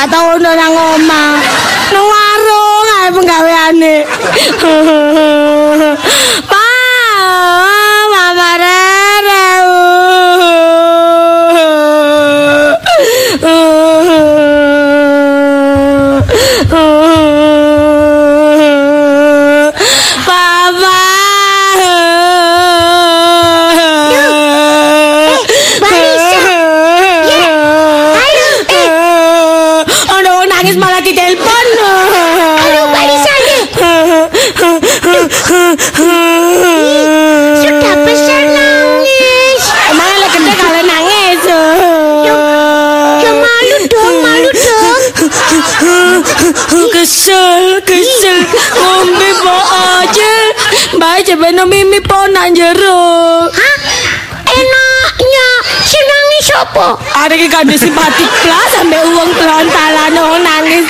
Rek mesti amene gak tau ono Mbak no mimi po nang jero. Hah? Enaknya si nangis apa? Ada ki kan simpatik plus sampai uang pelontalan oh nangis.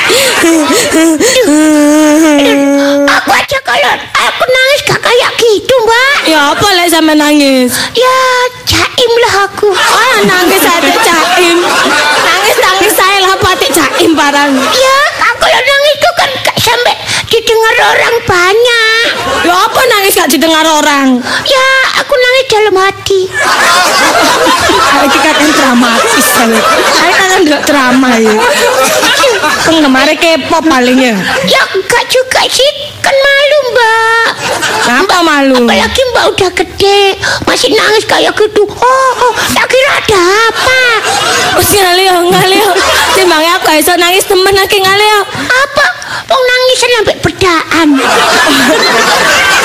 Aku aja kalau aku nangis gak kayak gitu, Mbak. Ya apa lek sama nangis? Ya, jaim lah aku. Ah nangis ada caim. Nangis nangis saya lah patik caim barang. Ya, aku kalau nangis itu kan gak sampai didengar orang banyak. Ya apa nangis gak didengar orang? Ya, aku nangis dalam hati. Iki kan dramatis kan. Saya kan nggak drama ya. Penggemar K-pop palingnya. Ya, enggak juga sih. Kan malu, Mbak. Kenapa malu? Apalagi Mbak udah gede, masih nangis kayak gitu. Oh, oh tak kira ada apa. Wes ngalih ngalih. Timbangnya aku iso nangis temen lagi ngalih. Apa? Wong nangis sampai bedaan.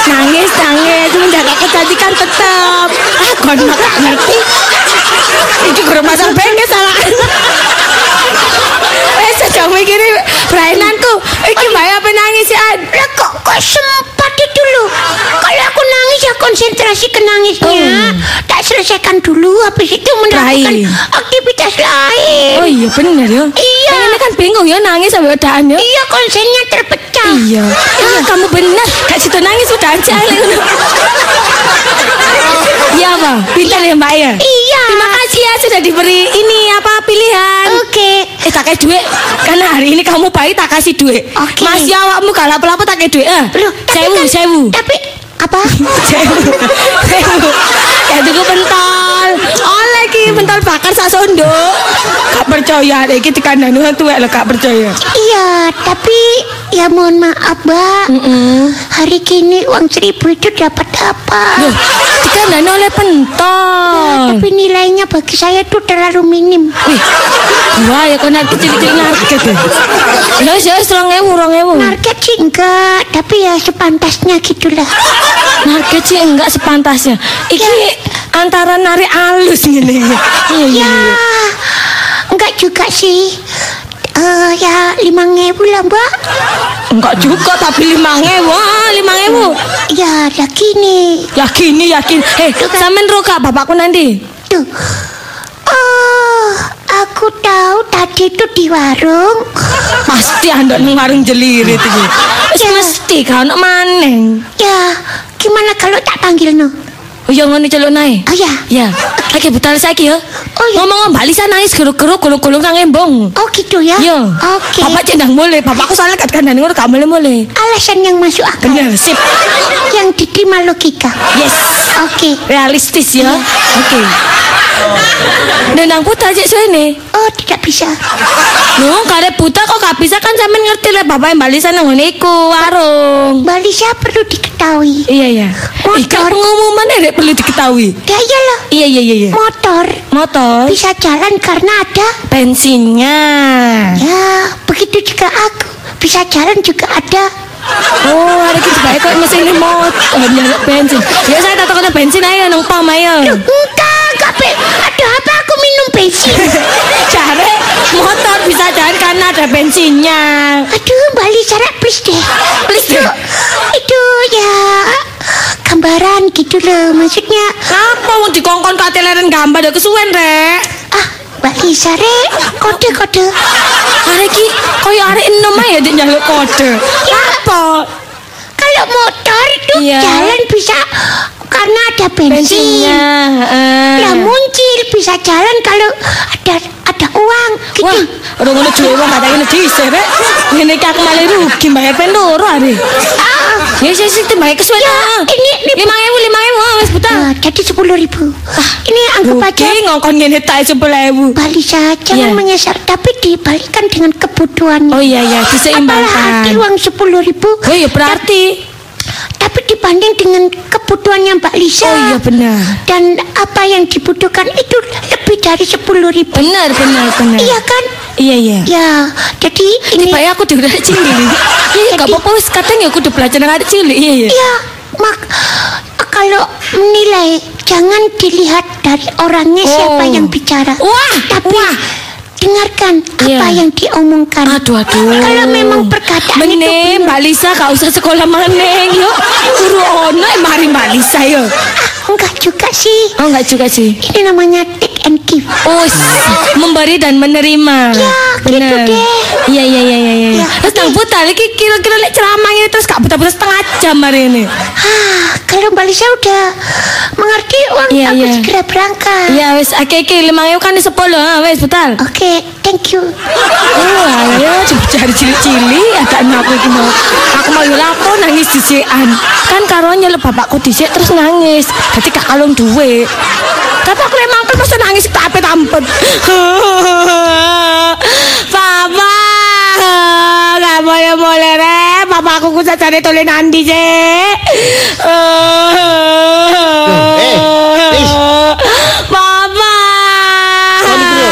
Nangis nangis menjaga kecantikan tetap. Ah mah gak ngerti. Iki guru masang bengke salah. Wes aja mikiri perainanku. Iki mbak apa nangis ya? Lah kok kok sempat itu loh. Kalau aku nangis ya konsentrasi ke nangisnya. Tak selesaikan dulu habis itu Lain. aktivitas lain. Oh iya bener ya. Iya. Ini kan bingung ya nangis sampai bedaan ya. Iya konsennya terpecah. Iya. Ah, kamu benar. Kak situ nangis sudah aja. Iya bang, pintar ya mbak ya. Iya. Terima kasih ya sudah diberi ini apa pilihan. Oke. Eh tak kasih duit Karena hari ini kamu baik tak kasih duit Oke. Masih awakmu gak lapo-lapo tak kasih duit eh. Sewu, kan- sewu Tapi apa? Sewu Sewu Ya tuku pentol Oleh ki pentol bakar sak sondo Gak percaya deh Kita kan anu tuwek lo gak percaya Iya, tapi ya mohon maaf, Mbak. Hari kini uang seribu itu dapat apa? Loh, dikandani oleh pentol Tapi nilainya bagi saya itu terlalu minim. Wih, wah ya kau nanti cilik-cilik ngarget ya? Ya ya serang ewu, rong ewu. Market sih enggak, tapi ya sepantasnya gitulah. Ngarget sih enggak sepantasnya. Iki antara nari alus gini Iya, Ya, iya. Enggak juga sih. Eh ya lima ribu lah mbak. Enggak juga tapi lima ngewu, ah, lima ngewu. Ya. Yakin yakin. Eh, sampean ro gak bapakku nanti? Tuh. Oh, aku tahu tadi itu di warung. Pasti anda nang warung jelirit. Wis Ya. mesti kan maneng. Ya, gimana kalau tak panggil no? Oh ya ngono celuk nae. Oh ya. Ya, lagi butal saiki ya. Oh, iya. Ngomong Mbak Lisa nangis geruk-geruk gulung-gulung nang embong. Oh gitu ya? Iya. Oke. Bapak cendang mulai, bapakku soalnya kat kandani ngono gak mulai-mulai. Alasan yang masuk akal. Bener, sip. Yang diterima logika. Yes. Oke. Realistis ya. Oke. Dendang putar cek suene. Oh, tidak bisa. Loh, kare buta kok gak bisa kan sampean ngerti lah bapak Mbak Lisa nang ngene iku warung. Mbak Lisa perlu diketahui. Iya iya. Motor. Ih, kan pengumuman ya perlu diketahui. Ya iyalah. Iya iya iya iya. Motor Motor bisa jalan karena ada. bensinnya. Ya, begitu juga aku. Bisa jalan juga ada. Oh, ada kita baik kok mesin motor nyaluk bensin. Ya saya tak tahu bensin ayo nang pom ayo. Enggak, enggak, Be. Ada apa aku minum bensin? Cari motor bisa jalan karena ada bensinnya. Aduh, Lisa, Rek, please deh. Please deh. Itu ya gambaran gitu loh maksudnya. Apa mau dikongkon kateleren gambar udah kesuwen rek. Ah, Mbak Lisa, Rek, kode-kode. Arek ki koyo arek enom ae dia nyaluk kode. Apa? Kalau motor itu Iya. jalan bisa karena ada bensin. Bensinnya. heeh. Lah muncul bisa jalan kalau ada ada uang gitu. Wah, ora ngono duwe wong gak ngene dhisik rek. Ngene iki aku malah rugi bayar pen loro are. Ah, Ya sih sih bayar kesuwen. Ya, ini- ini- 5000 5000 ah, wis buta. ah, jadi sepuluh ribu. Ini anggap aja Rugi ngongkon ngene tak 10000. Bali saja jangan Iya. menyesal tapi dibalikan dengan kebutuhan. Oh iya iya Apalagi diseimbangkan. uang sepuluh ribu. Oh iya berarti. Tapi dibanding dengan kebutuhannya Mbak Lisa. Oh iya benar. Dan apa yang dibutuhkan itu lebih dari sepuluh ribu. Benar benar benar. Iya kan? Iya iya. Ya, jadi ini. Tiba aku udah cilik. Iya gak apa-apa wis kadang ya aku udah belajar cilik. Iya iya. Ya, mak kalau menilai jangan dilihat dari orangnya siapa Oh. yang bicara. Wah, tapi wah. Dengarkan Iya. apa yang diomongkan. Aduh aduh. Kalau memang perkataan itu Meneh, benar. Mbak Lisa gak usah sekolah maneng yo. Guru ono mari Mbak Lisa yo. Ah, enggak juga sih. Oh enggak juga sih. Ini namanya and give. Oh, s- memberi dan menerima. Ya, gitu deh. Iya iya iya iya. iya. Ya, Terus nang buta iki kira-kira lek ceramah ini terus gak buta-buta setengah jam hari ini. Ah, kalau Mbak Lisa udah mengerti uang Iya, aku iya. segera berangkat. Iya wis akeh-akeh 5000 kan di 10 ha wis betul. Oke, thank you. Oh, ayo cari cilik-cilik ada aku iki mau. Aku mau lapo nangis disikan. Kan karo nyelep bapakku dhisik terus nangis. Dadi gak kalung duwe. Tapi aku mangkel mesti nangis tak tampet. Papa, gak boleh boleh re. Papa aku ku cari tulen andi sih. eh, Lis. Papa. Kon iki lho.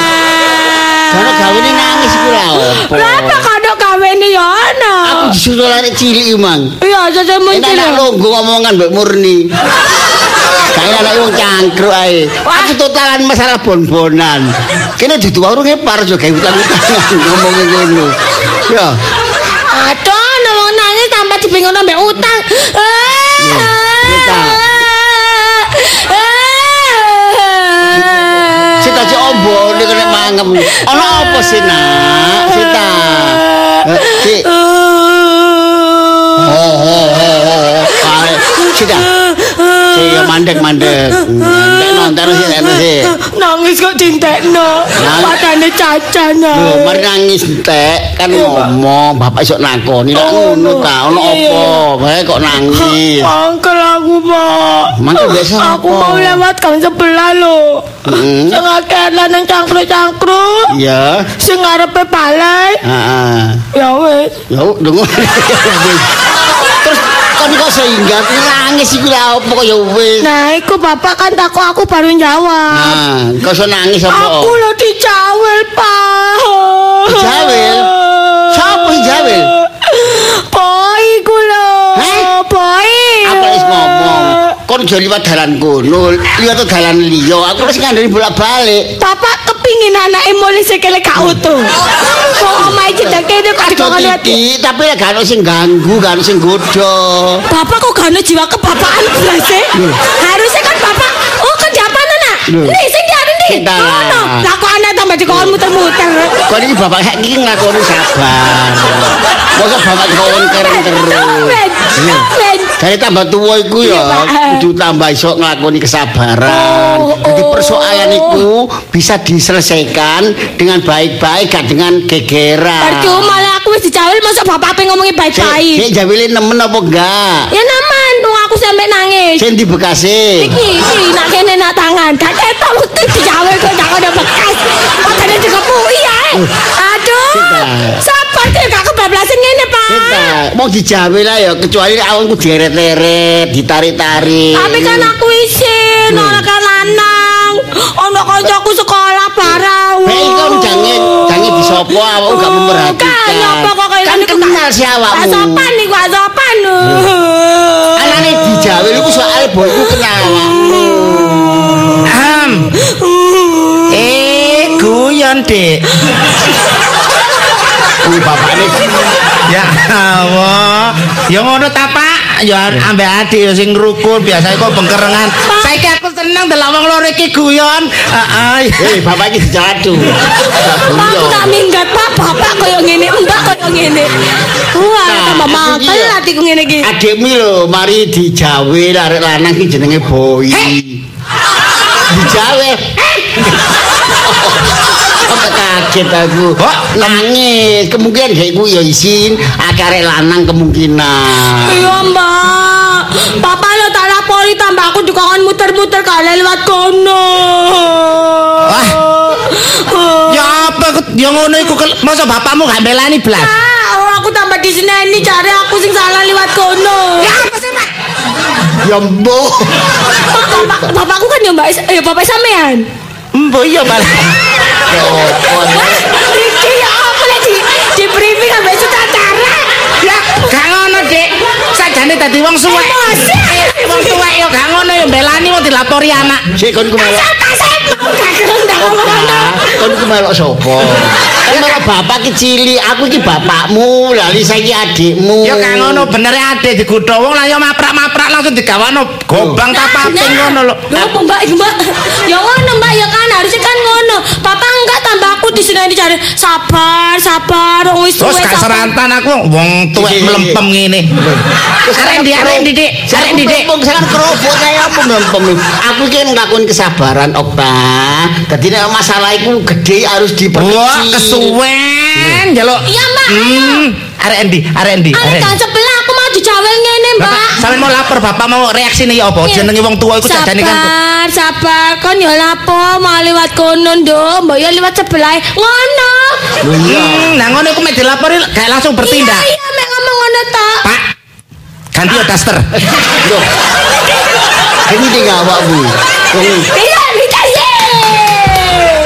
Karena gawene nangis lha opo? Berapa kadok kawin ini ya ana? Aku disuruh lari cilik mang. Iya, saya Enak muncul. nak longgo ngomongan Mbak Murni. Kayak anak wong cangkruk ae. Aku totalan masalah bon-bonan. Kene dudu warunge par yo gawe utang-utangan ngomongin ngono. Ya. Aduh, nolong nangis tambah dibingung ambek utang. Sita cek ombo ini kena mangem. Ono apa sih nak? Sita. Eh, Cik. Oh, oh, oh. Ah, Sita. Cik ya mandek mandek. Mandek nonton sih nonton sih. Nangis kok dintekno. Nang- Padane cacanya. Loh, mari nangis entek kan ngomong bapak esok nakoni lah Oh, ngono no. ta ono Iya, apa bae kok nangis Mangkel aku, Pak. Mangkel biasa Aku apa? mau lewat gang sebelah lho. Hmm. Sing akeh lanang cangkruk-cangkruk. iya Sing ngarepe balai. heeh Ya wis. Ya, dengar. Kan kok sehingga aku nangis iku lah apa kok ya wis. Nah, iku bapak kan takut aku baru jawab. Nah, kok iso nangis apa? Aku lo dijawel, Pak. Dijawel? Siapa sing jawel? Boy ku lo. Hah? Boy. Aku wis ngomong, kon aja liwat dalan kono, liwat dalan liya. Aku wis ngandani bolak-balik. Bapak kepingin anaknya mulai sekele gak utuh. Kok omah iki tak kene kok hati. titik, tapi lek gak ono sing ganggu, gak ono sing godho. Bapak kok gak ada jiwa kebapaan belas sih? Harusnya kan bapak, oh kerjaan nak? Loh. Nih, sing dia Kita lah. Kok tambah dikongkon muter-muter. Kok iki bapak hek iki nglakoni sabar. Mosok bapak dikon keren terus. Dari tambah tua iku Iya, ya Pak. kudu tambah iso nglakoni kesabaran. Oh, Jadi oh. persoalan itu bisa diselesaikan dengan baik-baik gak dengan gegeran. Percuma lah dicawil masa bapak pengen ngomongin baik-baik. sik jawile nemen apa enggak? Ya naman, wong aku sampe nangis. Sing di Bekasi. Iki, iki, nak kene nak tangan. Gak ketok mesti dijawel kok gak ada bekas. Padahal dikepui ya. Aduh. Kita. Sabar sih gak kebablasan ngene, Pak. Kita mau dijawe lah ya kecuali awalku dieret-eret, ditarik-tarik. Tapi kan aku isin, ora kan lanang. Ono kancaku sekolah barang. Hei kon jange jange disopo awakmu gak memperhatikan. Kan nyapa kok kaya kan kenal si awakmu. Sopan nih, gak sopan. Anane dijawe iku soal boyku kenal awakmu. Am. Eh, guyon, Dik. Kuwi bapakne Ya Allah. Ya ngono ta, Pak. Ya ambek adik ya sing rukun, biasa kok bengkerengan. Saiki aku seneng delok wong loro iki guyon. Heeh. Hei, bapak iki aku tak minggat, Pak. Bapak kaya ngene, mbak kaya ngene. Wah, Nah, tambah mangkel iki ya. atiku ngene iki. Adikmu lho, mari dijawe arek lanang ki jenenge Boy. Dijawe. Kok kaget aku. Kok? nangis. Kemungkinan gak iku ya isin akare lanang kemungkinan. Iya mbak Papa lo tak lapori tambah aku juga kan muter-muter kalian lewat kono Wah. Ya apa kok ya ngono iku masa bapakmu gak belani blas. Ah, oh, aku tambah di sini ini cari aku sing salah lewat kono. Ya apa sih mbak? Ya mbok. Bapak, bapakku kan ya mbak, eh bapak sampean. Mbok iya bal. Wah, Riki ya apa lagi di, briefing sampai sutradara. Ya gak ngono, Dik. Sajane dadi wong suwek. Emosi. Ya gak ngono ya belani mau dilapori anak. Sik kon ku melok. Kon ku melok sapa? Kan melok bapak kecili, aku iki bapakmu, lali saiki adikmu. Ya gak ngono bener ade digudho wong lah ya maprak-maprak langsung digawano gobang tapaping ngono lho. Lho mbak, mbak Ya ngono mbak, ya kan harusnya kan ngono Papa enggak tambah aku di sini dicari Sabar, sabar, wis Terus suwe, sabar. serantan aku wong tuwek melempem ngene. Arek ndi arek ndi Dik? Arek ndi Dik? Wong sangat kerobok saya apa ngempem. Aku iki nglakuin kesabaran, Okta. Dadi nek masalah iku gede harus diperkecil. Wah, kesuwen jaluk. Iya mbak, Hmm, arek ndi? Arek ndi? Arek. kan sebelah mbak Bapak, sampe mau lapor bapak mau reaksine ya apa? Jenenge wong tuwa iku jajane kan. Sabar, sabar Kan ya lapo mau lewat kono nduk Mbak ya lewat sebelah Ngono iya. Hmm, nah ngono iku mek dilapori gak langsung bertindak. Iya, iya, mek ngomong ngono tok Pak, ganti ya daster. Loh. Ini tinggal awakmu. Wong Iya, ye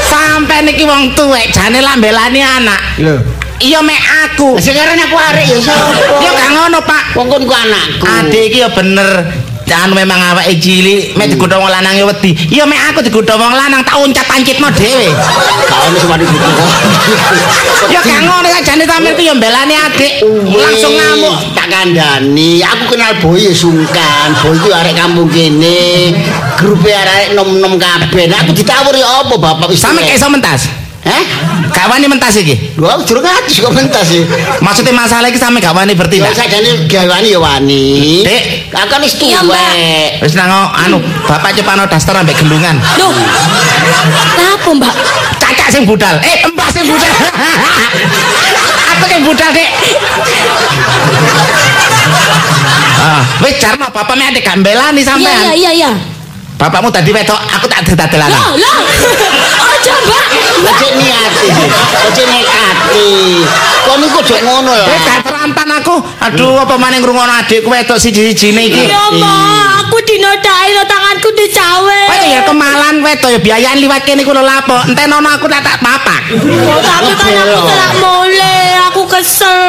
Sampai niki wong tuwek jane lambelani anak. lho. Iya mek aku. Sekarang aku arek ya sapa? Ya gak ngono, Pak. Wong kon ku anakku. Adik iki ya bener. Jangan memang awake cilik, mek digodhong wong lanang ya wedi. Ya mek aku digodhong wong lanang tak uncat pancitno dhewe. Gak ono sing gitu. Ya gak ngono kan jane sampeyan ku ya mbelani adik. Langsung ngamuk. tak kandani aku kenal boy ya sungkan boy ku arek kampung kene grupe arek nom-nom kabeh Nah, aku ditawur ya apa bapak wis Sampe iso mentas. Heh? Gak wani mentas iki. Lho durung ngaji kok mentas sih. Maksudnya masalah iki sampe gak wani bertindak. sajane gawani ya wani. Dek. aku kan wis tuwek. Wis nang anu, bapak cepano daster ambek gendungan. Loh Apa mbak Cacak sing budal. Eh, mbah sing budal. Aku sing budal, Dek. Ah, wis jarno bapak mek adek gak mbelani Iya, sampean. iya, iya, iya Bapakmu tadi wedok, aku tak dadi Loh, lanang. loh Ojo mbak Ojo niati. Ojo nekati. Kon iku ojo ngono Eh, lah. gak terampan aku. Aduh, apa maning ngrungokno adikku wedok siji-sijine iki. Iya mbak Aku dinodai lo tanganku dicawe Kowe ya kemalan wedok ya biayaan liwat kene ku lho lapo. Entenono aku tak tak papak. Oh, tapi kan aku mulai Aku kesel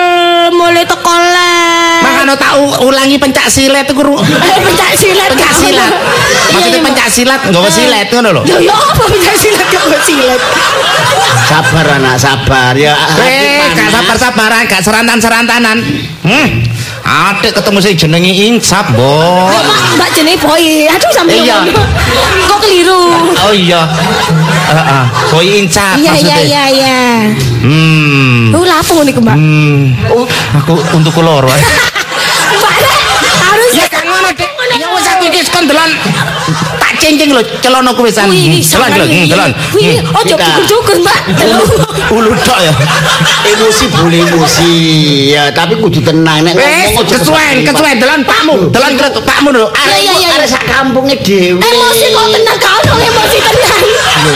Mulai teko les Makanya tak ulangi pencak silet iku ru- Eh, pencak silat pencak silat. Maksudnya pencak silat nggawa silet ngono lho. Ya ya apa pencak silat gak apa silat Sabar anak, sabar ya. Eh, gak sabar-sabaran, gak serantan-serantanan. Hmm. Adik ketemu sing jenenge Insap, Bo. Mbak, Mbak jenenge boy. Aduh sampe Iya. Kok keliru? Oh iya. Heeh. Boy Insap Iya iya maksudnya. iya iya. Hmm. Lu lapo ngene ku, Mbak? Hmm. Aku untuk loro. Mbak Rek, harus Ya kan ngono, Dik. Ya wis aku iki kon cincing lho celanaku wisan. Wih, Delon lho, delon. Hmm. ojo cukur-cukur, Mbak. Ulu tok ya. emosi boleh emosi ya tapi kudu tenang nek Wes, ngomong kesuwen, kesuwen, delon pakmu, delon kretuk pakmu lho. Arek arek sak kampunge dhewe. Emosi kok tenang kau emosi tenang. Lho.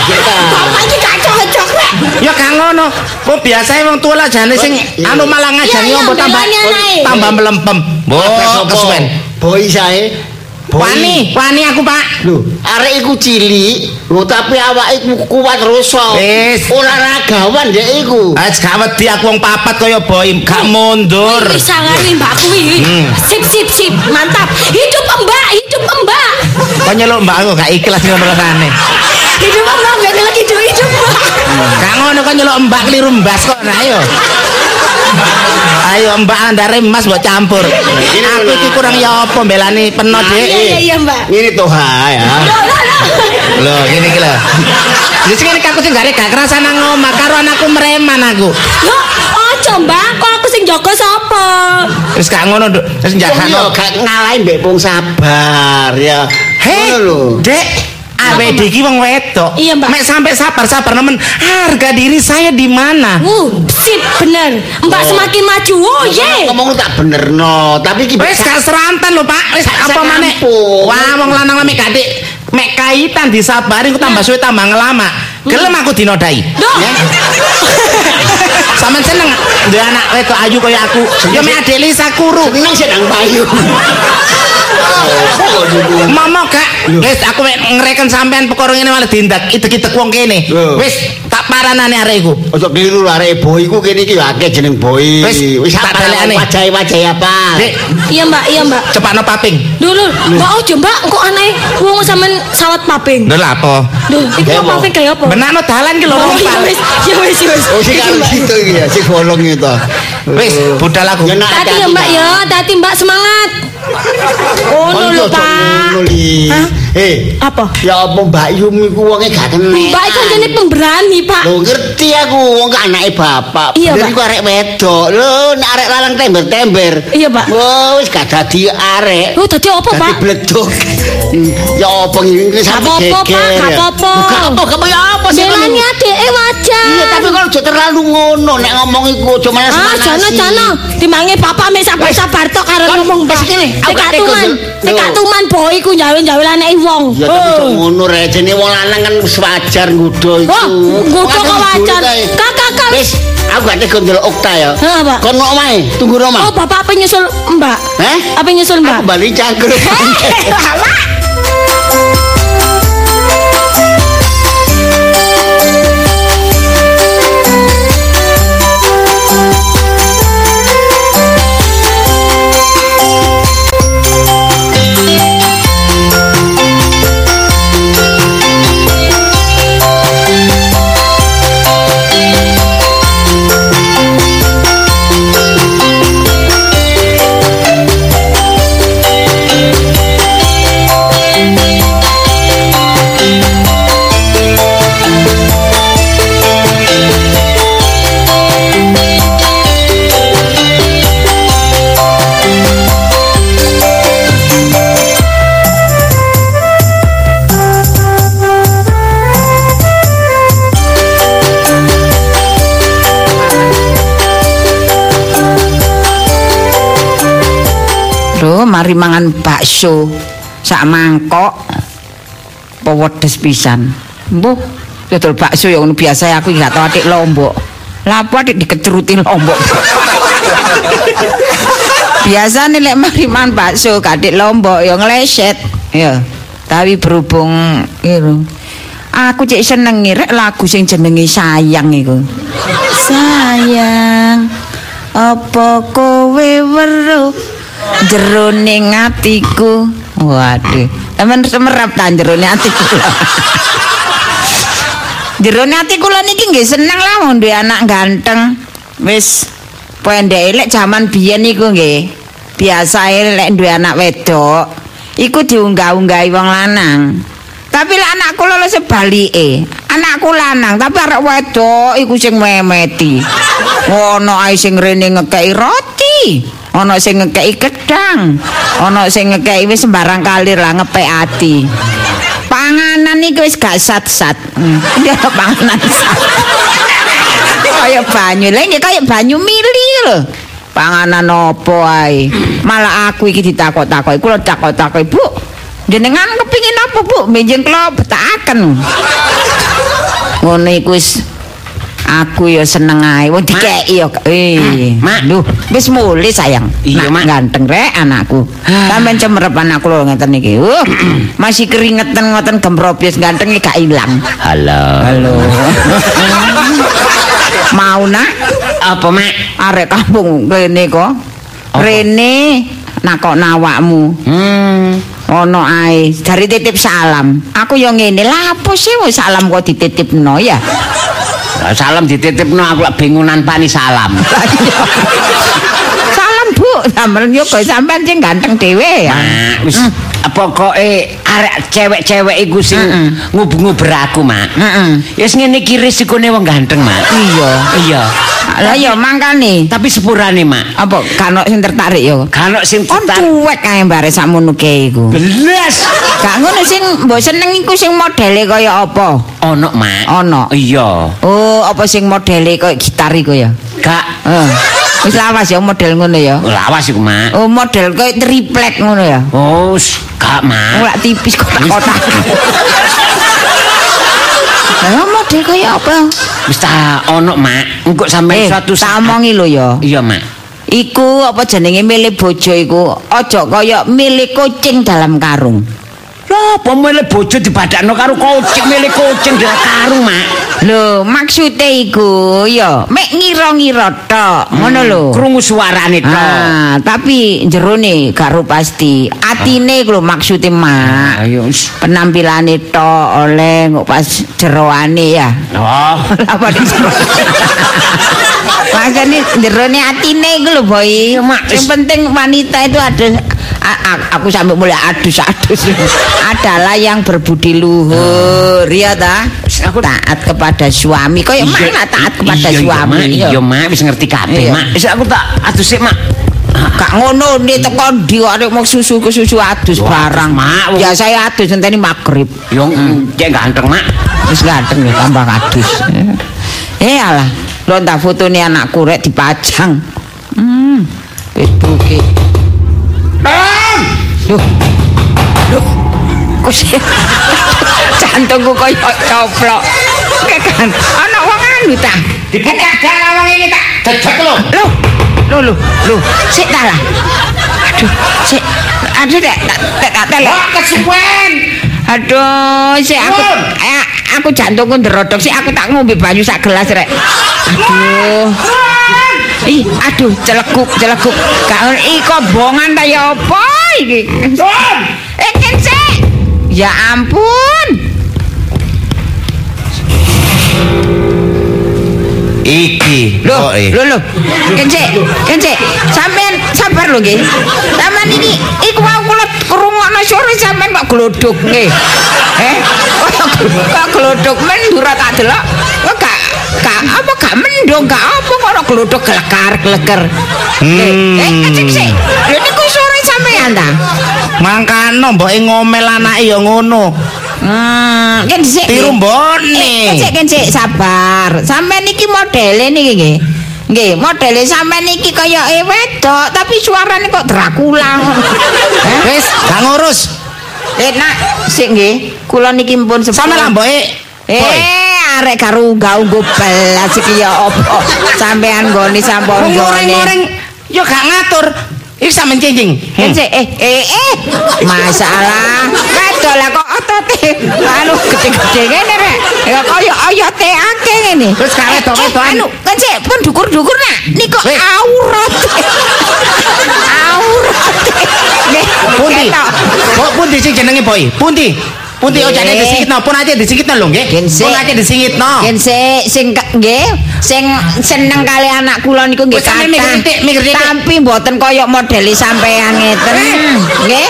Bapak iki cocok, Rek. Ya gak ngono. Kok biasae wong tua lah jane sing anu malah iya, ombo tambah tambah melempem. Sapa? kesuwen. Boy sae. Wani, wani aku, Pak. Lho, arek iku cilik, lho tapi awake kuat rusak. Wis. Olahragawan dek iku. Ah, gak wedi aku wong papat kaya boy, gak mundur. Wih, sangari Mbak kuwi. Hmm. Sip sip sip, mantap. Hidup Mbak, hidup Mbak. Kok nyeluk mbak aku gak ikhlas ngono rasane. Hidup Mbak, gak lagi hidup hidup Mbak. Gak ngono kok nyeluk mbak keliru mbas kok. Nah, ayo. Ayo mbak andare emas mbok campur. Aku iki kurang ya apa mbelani peno, Dik. Iya iya Mbak. Ini toh ha ya. Loh, loh, loh. Lho, gini iki lho. Wis ngene aku sing gak gak kerasa nang omah karo anakku mereman aku. Loh, ojo Mbak, kok aku sing jaga sapa? Wis gak ngono, Nduk. Wis Wong yo gak ngalahin mbek wong sabar ya. Hei. Dek, Awake Mbak? iki wong wedok. Iya, Mbak. Mek sampai sabar-sabar nemen harga diri saya di mana? Uh, sip bener. Mbak semakin maju. Oh, ye. Ngomong lu tak bener no, tapi iki Wis gak serantan lho, Pak. Wis apa maneh? Wah, wong lanang mek gadik mek kaitan disabari ku tambah suwe tambah ngelama. Gelem aku dinodai. Ya. Sampeyan seneng duwe anak wedok ayu kaya aku. Ya mek adek Lisa kuru. Seneng sih nang payu. Momo gak, wis aku ngreken sampean perkara ngene malah dindak idek-idek wong kene. Wis tak paranane arek iku. Ojo keliru lah arek boy ku kene iki ya akeh jeneng boy. Wis, Wis tak apa balekane. wajah-wajah apa? Iya, Mbak. Iya, Mbak. cepakno paping. Dulu, Mbak ojo, Mbak. Kok aneh wong sampean sawat paping. Lha apa? Duh, iki apa? paping kayak apa? Benakno dalan ki lho Oh, pal. wis. Ya wis, ya wis. Oh kalau Mbak. gitu iki ya, si bolong itu. Wis, budal aku. Ya, Tati ya, Mbak ya. Tati, Mbak semangat. Oh, Kon lho, Pak. Eh, Apa? ya apa Mbak Yum iku wonge gak kenal. Mbak itu jadi pemberani, Pak. Lho ngerti aku wong kan anake bapak. Iya, Bener iku arek wedok. Lho nek arek lanang tember-tember. Iya, Pak. Oh, wis gak dadi arek. Oh, tadi apa, Dadi Pak? bledok. Ya apa Gak sampe apa-apa, Pak. geger. Gak apa-apa. Gak apa, gak apa sih. Belani adek wajar. Iya, tapi kalau aja terlalu ngono nek ngomong iku aja malas Ah, jana jana dimangi bapak mek sabar-sabar tok karo ngomong Pak. kene, aku Nek gak tuman, tega, nek lho. tuman boy ku nyawe-nyawe laneke wong. Ya tapi Oh. cok ngono rek jene wong lanang kan wajar nggodho iku. Oh, nggodho kok wajar. Kakak, Kak. Wis, aku gak tega ndelok Okta ya. Hah, Pak? Kon mau omahe, tunggu Oh, Roma. bapak apa nyusul Mbak? Heh? Apa nyusul Mbak? Aku bali cangkruk. Lho, mari mangan bakso sak mangkok. Pewedes pisan. Mbuh, dodol bakso ya ngono biasa aku gak tau atik lombok. Lah apa atik dikeceruti lombok. Biasane lek mari mangan bakso kadik lombok ya ngleset. Ya. Tapi berhubung iku Aku cek seneng ngirek lagu sing jenenge sayang iku. Sayang, apa kowe weruh jeroning atiku? Waduh, temen semerap ta jeroning atiku. jeroning atiku lho niki nggih seneng lah wong duwe anak ganteng. Wis pendek lek jaman biyen iku nggih. Biasae lek duwe anak wedok iku diunggah-unggahi wong lanang. Tapi lek anakku lho sebalike. Anakku lanang tapi arek wedok iku sing memeti. Ono ae sing rene ngekeki roti, ono sing ngekeki gedang, ono sing ngekeki wis sembarang kalir lah ngepek ati. Panganan iki wis gak sat-sat. Hmm, Dia panganan sat. kaya banyu, lha iki kaya banyu mili lho. Panganan opo ae? Malah aku iki ditakok-takoki, kula takok-takoki, Bu. Jenengan kepingin apa, Bu? Menjeng kula betakaken. Ngono iku wis aku ya seneng ae. Wong dikeki ya. Eh Mak. lho wis mulih sayang. Iya, Mak. ganteng rek anakku. Sampean cemerep anakku lho ngeten iki. Uh, masih keringetan ngoten gemprobyes gantenge gak ilang Halo. halo. Mau nak? Apa, Mak? arek kampung rene kok. Rene nakok nawakmu. Hmm. ono ae dari titip salam. Aku yo ngene lah apa sih? Salam kok dititipno ya Salam dititipno aku lak bingunan pani salam. salam bu. Sampean yo kok sampean sing ganteng dhewe ya? Wis pokoke arek cewek-cewek iku sing ngubung-nguber aku, Mak. Heeh. Wis ngene iki risikone wong ganteng, Mak. Iya. Iya. Lah ya mangkane. Tapi sepurane, Mak. Apa kan sing tertarik ya? Kan sing Kon tertarik. cuek kae bare sakmono ke iku. Belas. Gak ngono sing mbok seneng iku sing modele kaya apa? Ono, Mak. Ono. Iya. Oh, apa sing modele kaya gitar iku ya? Gak Heeh. Wis lawas ya model ngono ya. lawas iku, Mak. Oh, model kaya triplek ngono ya. Oh, s- gak, Mak. Ora tipis kotak-kotak. Lah model kaya apa? Wis ta ono, Mak. Engko sampe Eh, suatu tak saat. omongi lho ya. Iya, Mak. Iku apa jenenge milih bojo iku aja kaya milih kucing dalam karung. Apa milih bojo dibadakno karo kucing, milih kucing dalam karung, Mak. Lho, maksude iku ya mek ngira-ngira tok, ngono lho. Krungu suarane tok. Ah, tapi jerone gak ru pasti. Atine iku lho maksude mak. Ayo. wis. Penampilane tok oleh kok pas jeroane ya. Oh. Apa di jero? Makanya jerone atine iku lho, Boy. Yang penting wanita itu ada a- aku sampai mulai adus-adus adalah yang berbudi luhur ya ta Aku- taat kepada suami kayak mana taat kepada iya, suami Iya, Mak. Iya, Mak, wis ngerti kabeh, Iya. Mak. Wis aku tak adus sik, Mak. Gak ngono nih teko ndi arek mau susu ke susu adus Yo, barang. Mak. Ya saya adus ngenteni magrib. Yo, cek ganteng, Mak. Wis ganteng ya tambah adus. Eh alah, lo tak fotone anakku rek dipajang. Hmm. Facebook e. Loh. Loh. Kok sih? Jantungku koyo coplok. Kan ana wong anu ta. Dibuka dalam wong iki tak dedek lho. Loh. Loh loh loh. Sik ta lah. Aduh, sik. Aduh tak tak tak telek. Wah, kesuwen. Aduh, sik aku Nun. eh, aku jantungku nderodok sik aku tak ngombe banyu sak gelas rek. Aduh. Ih, aduh, celeguk, celeguk. Gak iki kobongan ta ya apa iki? Sun. Eh, kensik. Ya ampun. Iki. Loh, eh. loh, loh. Kensik, kensik. Sampean sabar lho nggih. Sampean iki iku wau kula krungokno sore sampean kok glodok nggih. Eh, kok kok glodok mendur tak delok. Kok gak apa gak mendung gak apa kok ora glodok gelekar geleker. Eh, eh, kensik sik. Lho niku sore sampean ta? Mangkano mbok ngomel anake ya ngono. Hmm, kensik. nggih. Tiru mbone. Eh, Kensik, kensik, sabar. Sampean iki modele niki nggih. Nggih, modele sampean iki kaya e wedok, tapi suarane kok Dracula. Eh, Wis, gak ngurus. eh nak, sik nggih. Kula niki pun sepuh. Sampe lah. Boy. Eh, arek karo unggah-ungguh belas iki ya apa? Sampean nggone sampun nggone. Ngoreng-ngoreng yo gak ngatur. Iki sampe cincing. Kensik, eh, eh, eh. Masalah. Wedok lah kok otote anu gede-gede ngene rek. Ya kaya oyote akeh ngene. Terus gak wedok-wedokan. Anu, kan sik pun dukur-dukur nak. Niku Weh. aurat. aurat. Nggih. Pundi? Kok pundi sing jenenge boy? Pundi? Pundi ojane disingitno, pun aja disingitno lho nggih. Pun aja disingitno. Yen sik sing nggih, sing seneng kali anak kula niku nggih kathah. titik. Tapi mboten kaya modeli sampean ngeten. Eh. Nggih.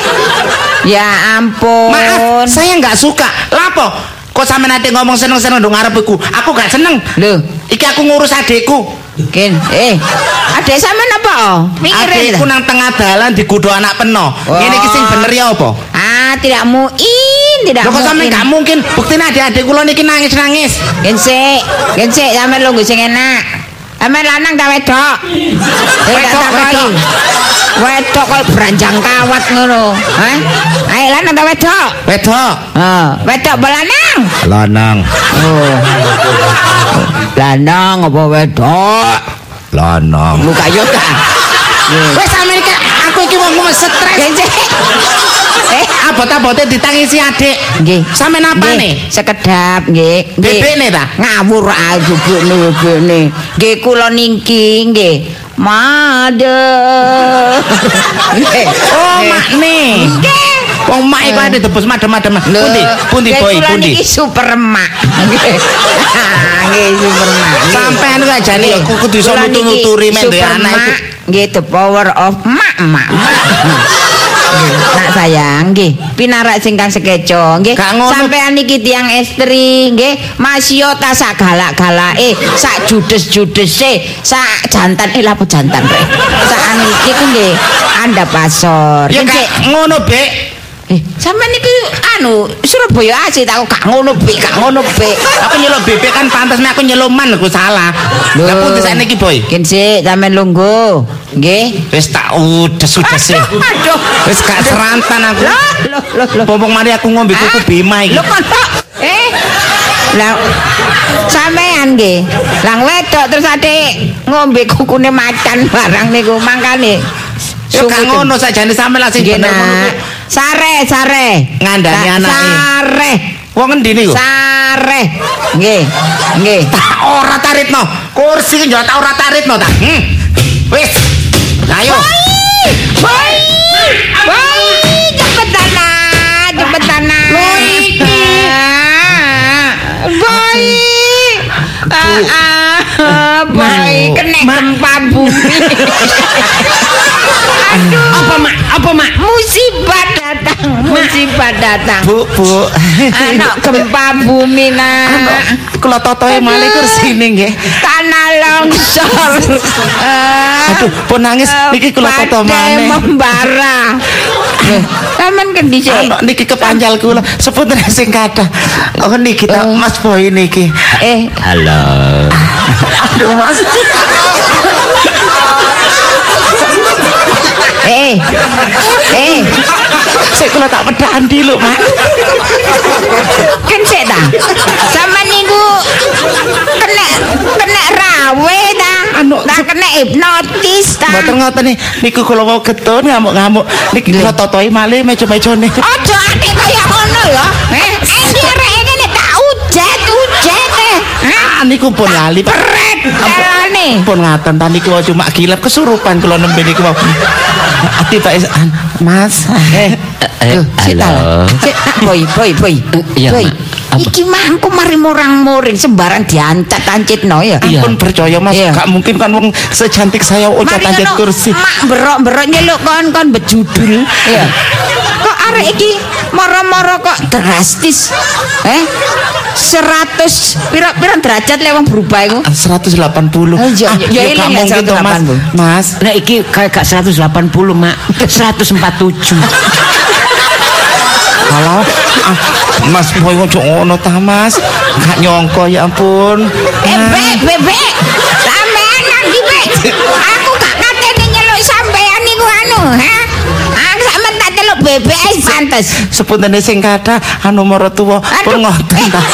Ya ampun. Maaf, saya nggak suka. Lapo? Kok sampe nanti ngomong seneng-seneng dong ngarepku? Aku gak seneng. Lho, Iki aku ngurus adekku. Ken, eh, adek sampean apa? oh? Adekku nang tengah dalan digudo anak peno. Ngene iki sing bener ya apa? Ah, tidak muin, tidak Lho kok sampe muin. gak mungkin buktine adik-adik kula niki nangis-nangis. Gensik, gensik sampean lungguh sing enak. Sampean lanang ta wedok? Eh, Wedok, wedok. Wedok kok beranjang kawat ngono. Hah? Ayo lanang ta wedok? Wedok. Oh, wedok apa lanang? Lanang. Oh. Lanang apa wedok? Lanang. Muka yo ta. Wes Amerika, aku iki wong wis stres. Eh, Abot-abote ditangisi adik. nggih. Sampe napa nih? Sekedap nggih. Bebekne ta? ngawur ae bebekne bebekne nggih kula niki nggih made Nggih. Oh, makne. nggih Wong mak iku ade debus madem-madem. Pundi? Pundi boy, pundi? niki super emak nggih super emak nggih. Sampean ku jane ya kudu iso nutu-nuturi men duwe super anak iku. nggih the power of emak. Nak sayang nggih, pinarak sing kang sekeco nggih. Sampean iki tiyang estri nggih, masio ta sak galak-galake, sak judes-judese, sak jantan eh lapo jantan rek. Sak anu iki ku nggih anda pasor. Ya ngono, Bek. Eh, sampean iki anu Surabaya asli tak gak ngono Bek, gak ngono Bek. Aku nyeluk bebek kan pantas nek aku nyeluk man aku salah. Lah pun desane iki, Boy. Kin sik sampean lungguh. Nggih. Wis tak udes udes sih. Aduh. Wis gak serantan aku. Loh, loh, loh, loh. Pompong mari aku ngombe kuku Ah, Bima iki. Lho kok tok? Eh. Lah sampean nggih. Lang wedok terus ade ngombe kukune macan barang niku mangkane. Ya gak ngono sakjane sampe lah sing bener ngono. Sare, sare. Ngandani anake. Sare. Wong endi niku? Sare. Nggih. Nggih. Tak ora taritno. Kursi ki njot ora taritno ta. Hmm. Wis. Ayo. Boy. Boy, cepetan ah, cepetan ah. Lho, iki. Boy. Ah, boy, kena gempa bumi. Aduh. Apa mak? Apa mak? Musibah musibah datang. Bu, Bu. Anak gempa bumi nak. Kula totoe malih kursine nggih. Tanah longsor. Aduh, pun nangis niki kula toto maneh. membara. Taman kendi sik. Anak niki kepanjal kula. Sepunten sing kathah. Oh niki ta Mas Boy niki. Eh, Halo. Aduh Mas. Eh. Eh, Sik kula tak pedhaan dulu, Mak. kan sik ta. Sama niku kena kena rawe ta. Anu, tak kena hipnotis ta. Mboten ngoten nih, niku kula mau getun ngamuk-ngamuk. Niki kula totohi malih meja-mejane. Ojo ate kaya ngono ya. Eh, endi rek ngene tak ujet ujet eh. Ah, niku pun lali, Pak. Pun ngaten tadi kula cuma gilap kesurupan kula nembe niku mau. Ati an- Mas. Eh, Eh, Tuh, sik ta. halo. Sik, nak, boy, boy, boy. iya, boy. Apa? Iki mangku mari murang-muring sembarang diancet-ancitno ya. Iya. Ampun percaya Mas, Iya. gak mungkin kan wong secantik saya ancet ngono, kursi. Mak berok-berok nyeluk kon kon bejudul. Iya. Kok arek iki moro-moro kok drastis. Eh? 100 pira-pira derajat lewat berubah iku. 180. Oh, iya, Ah, iya, ya toh, Mas. 180. Mas, Nah iki kayak gak 180 mak 147 Halo, ah, Mas Boy ojo ngono ta Mas. Gak nyongko ya ampun. Eh, bek, bebek. Sampean nang ndi, Bek? Bebek ae pantes. Sepunten sing kathah anu pun ngoten ta.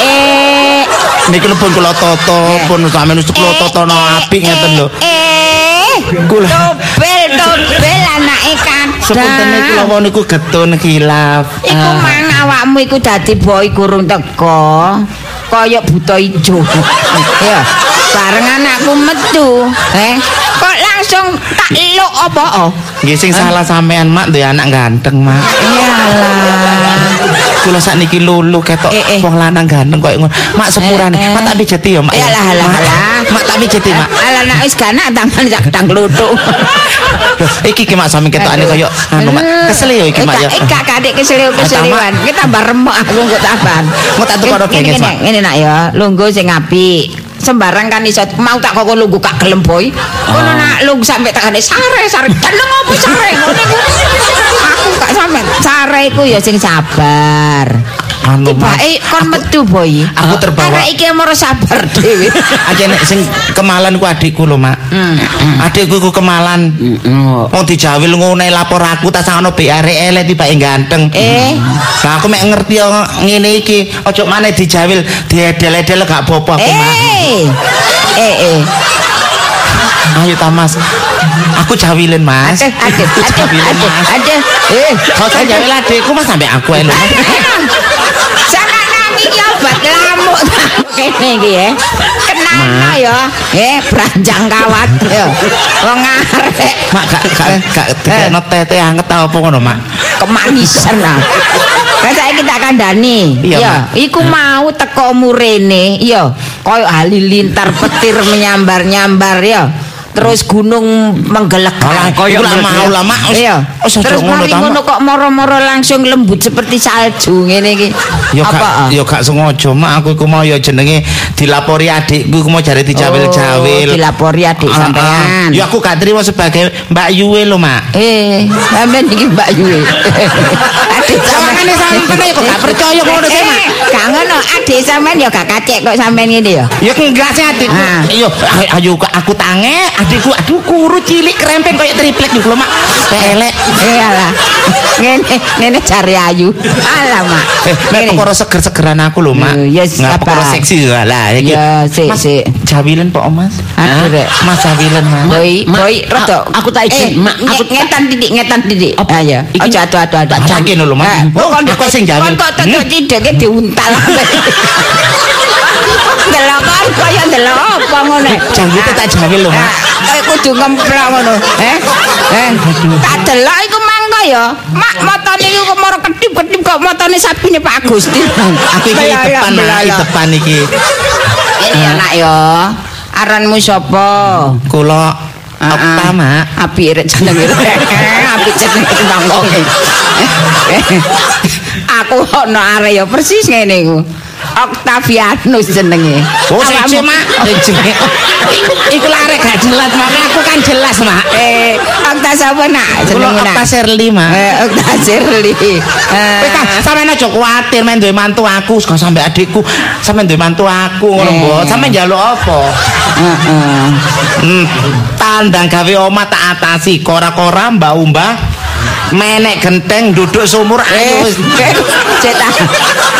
Eh, Niki lho pun kula toto, pun sampeyan wis kula totono apik ngeten lho. Eh, Kula dobel dobel anake kadang. sepunten kula wau niku getun khilaf. Iku mang awakmu iku dadi boy kurung teko. Kaya buta ijo. ya, bareng anakku metu, eh. Kok langsung tak eluk apa oh? Nggih sing salah sampean Mak duwe anak ganteng Mak. Iyalah. Kula sakniki lulu ketok Eh, eh. wong lanang ganteng koyo ngono. Mak sepurane, Eh, eh. Mak tak pijeti ya Mak. ya. Iyalah, alah, Mak, alah. Mak tak pijeti Mak. Ala nak wis ganak tangan sak gedang kluthuk. Loh, iki ki Mak sami ketokane koyo anu Mak. Kesel ya iki Mak ya. Eh, gak kadek keseliu keseliwan. Ki tambah remuk aku engko tambah. Engko tak Ngene, genges, ngene, Mak. Ngene nak ya, lungguh sing apik. Sembarang kan iso mau tak kok lungguh gak gelem boy. Kono nak lungguh sampe tekane sare sare. Teneng opo sare ngono. Aku gak sampe sare iku ya sing sabar. Anu. Tibake kon metu boy. Aku terbawa. Arek iki moro sabar dhewe. Aja nek sing kemalan ku adikku lho, Mak. Adikku ku kemalan. Wong dijawil ngene lapor aku tak sangono be arek elek tibake ganteng. Eh. Lah aku mek ngerti yo ngene iki, ojo maneh dijawil diedel-edel gak apa-apa aku, Mak. Eh. Eh eh. Ayo ta, Mas. Aku jawilin, Mas. Aduh, aduh, Aku aduh, jawilin, aduh, Mas. aduh. Eh, Kau jawil adikku Mas sampe aku elu. Obat lamuk kene iki ya. Kenapa ya? Eh, branjang kawat ya. Wong arek Mak gak gak gak dikekno tete anget ta apa ngono, Mak. kemanisan lah. Kan saiki tak kandhani. Iya, Ya, iku mau teko murene, ya. Koyo halilintar petir menyambar-nyambar ya. Terus gunung menggelegar. Alah, Koyo Iya. aja Terus mari ngono kok moro-moro langsung lembut seperti salju ngene iki. Ya gak ya gak sengaja mak aku iku mau ya jenenge dilapori adikku iku mau jare dijawil-jawil. Oh, dilapori adik Ah, ah. sampean. Ya aku gak terima sebagai Mbak Yue lho, Mak. Eh, sampean iki Mbak Yue. adik Sawangane sampean ya kok gak percaya ngono sih, Mak. Eh, Gak ngono, adik sampean ya gak kacek kok sampean ngene ya. Ya enggak sih adikku. Ah. Yo ayo kok aku tange, adikku aduh kuru cilik krempeng kayak triplek lho, Mak. Pelek. Eh alah. Ngene ngene cari ayu. Alah, Mak. Eh, nek Ngene. perkara seger-segeran aku lho, Mak. Eh, ya, perkara seksi lah. iki. Ya, sik, sik. Jawilen Pak Mas. Aduh, Rek. Mas jawilen, Mas. Boy, Mak, boy, rada. aku tak izin, Eh, Mak, aku nge- ngetan didik, ngetan didik. Apa? Ayo. Iki- Aja aduh aduh aduh. Bacakin lho, Mak. Eh, kon- aku sing jawil. Kon kok tetep cideke diuntal. Delok kon kaya delok apa ngono. Janggute tak jawil lho, Mak. Ah, Eh kudu ngemplok ngono. Eh? Eh, tak delok iku mangko ya. Mak motone iku kok moro kedip-kedip kok motone sapine Pak Gusti. Aku iki depan, Mak, belalak. i depan iki. Ini anak ya. Aranmu sapa? Kula Ah, Okta, ah. Mak. Api rek jenenge. Api jenenge tanggonge. Aku ono are ya persis ngene iku. Octavianus jenenge. Oh, siji, Mak. Siji. Iku lare gak jelas, Mak. Aku kan jelas, Mak. Eh, Okta sapa nak? Jenenge. Okta Serli, Mak. Eh, Okta Shirley. Eh, Wis ta, sampeyan aja kuwatir men duwe mantu aku, saka sampe adikku. Sampeyan duwe mantu aku ngono, Eh. Mbok. Sampeyan njaluk apa? heeh. Hmm, tandang gawe omah tak atasi, kora-kora mbah-umbah. Menek genteng duduk sumur ayo Eh, wis. cetak.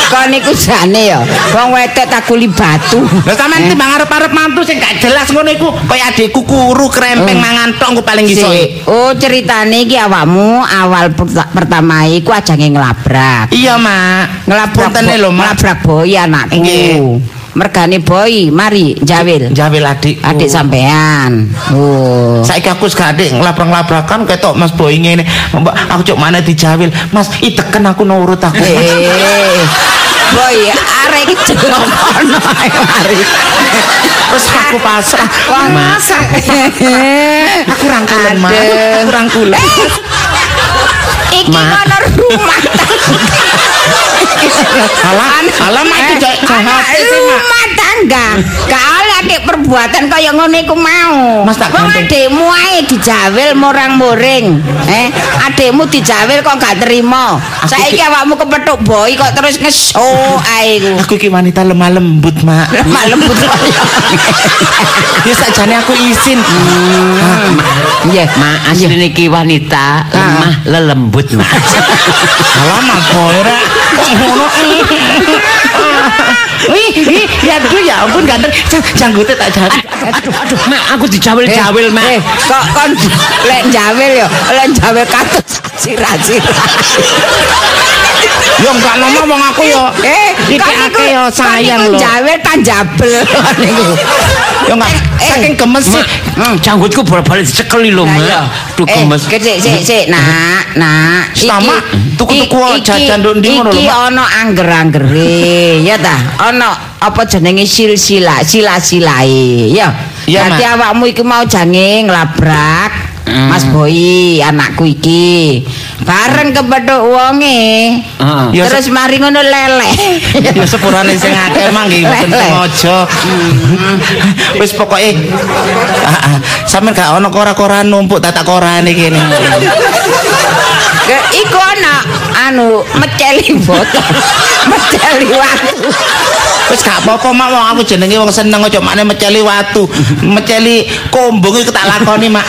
Kon iku jane ya. Wong wedok tak kuli batu. Lah sampean timbang arep-arep mantu sing gak jelas ngono iku, kaya adikku kuru krempeng Oh. mangan tok engko paling iso. Sik. Oh, ceritane iki awakmu awal perta- pertama iku ajange ngelabrak. Iya, Mak. Ngelabrak lho, Mak. ngelabrak boy anakku. Mergane boy, mari jawil. Jawil adikku. Adik sampean. Oh. Saiki aku wis gak adik ngelabrak-labrakan ketok Mas Boy ngene. Mbak, aku cuk mana dijawil. Mas, iteken aku nurut aku. Eh. Boy, arek ae mari. Terus aku pasrah. Masak. Aku rangkulan. Aduh. Aku rangkulan. Iki kono rumah. Alah, alah mak itu jahat. Rumah tangga. Kali adik perbuatan kaya ngono iku mau. Mas, tak Wong ganteng. adikmu ae dijawil morang-moring. Eh, adikmu dijawil kok gak terima. Saiki awakmu kepethuk boy kok terus ngeso ae iku. Aku iki wanita lemah lembut, Mak. Lemah lembut. Ya sakjane aku izin. Iya, Mak, asline iki wanita lemah lelembut, Mak. Alah, rek. Kok ngono? Wih, wih, ya aduh ya ampun ganteng. Jang- Janggute tak jadi. Aduh, aduh, Mak, aku dijawil-jawil, Mak. Eh, kok kon lek jawil ya, lek jawil katus sirah-sirah. Ya enggak wong aku ya. Eh, Iki akeh ya sayang lho. Jawil tanjabel niku. Ya enggak Eh, saking gemes sih. Hmm, janggutku bolak-balik dicekeli lho, Mak. iya. Duh Eh, gemes. Sik sik sik, nak, nak. Sama, tuku-tuku jajan nduk ndi ngono lho, Iki Mak. ana angger-anggere, ya ta? Ana apa jenenge silsila, sila-silae, ya. Dadi Mak. awakmu iki mau jange nglabrak Mas Boy, anakku iki. Bareng kepethuk wonge. Heeh. Ya, Terus mari ngono lele. Ya sepurane sing akeh mah nggih mboten Lele. sengaja. Wis pokoke ah, ah, sampean gak ono kora-kora numpuk tatak korane kene. Ke iku ana anu meceli botol. meceli watu. Wis gak apa-apa mak wong aku jenenge wong seneng aja makne meceli watu. Meceli kombong iku tak lakoni mak.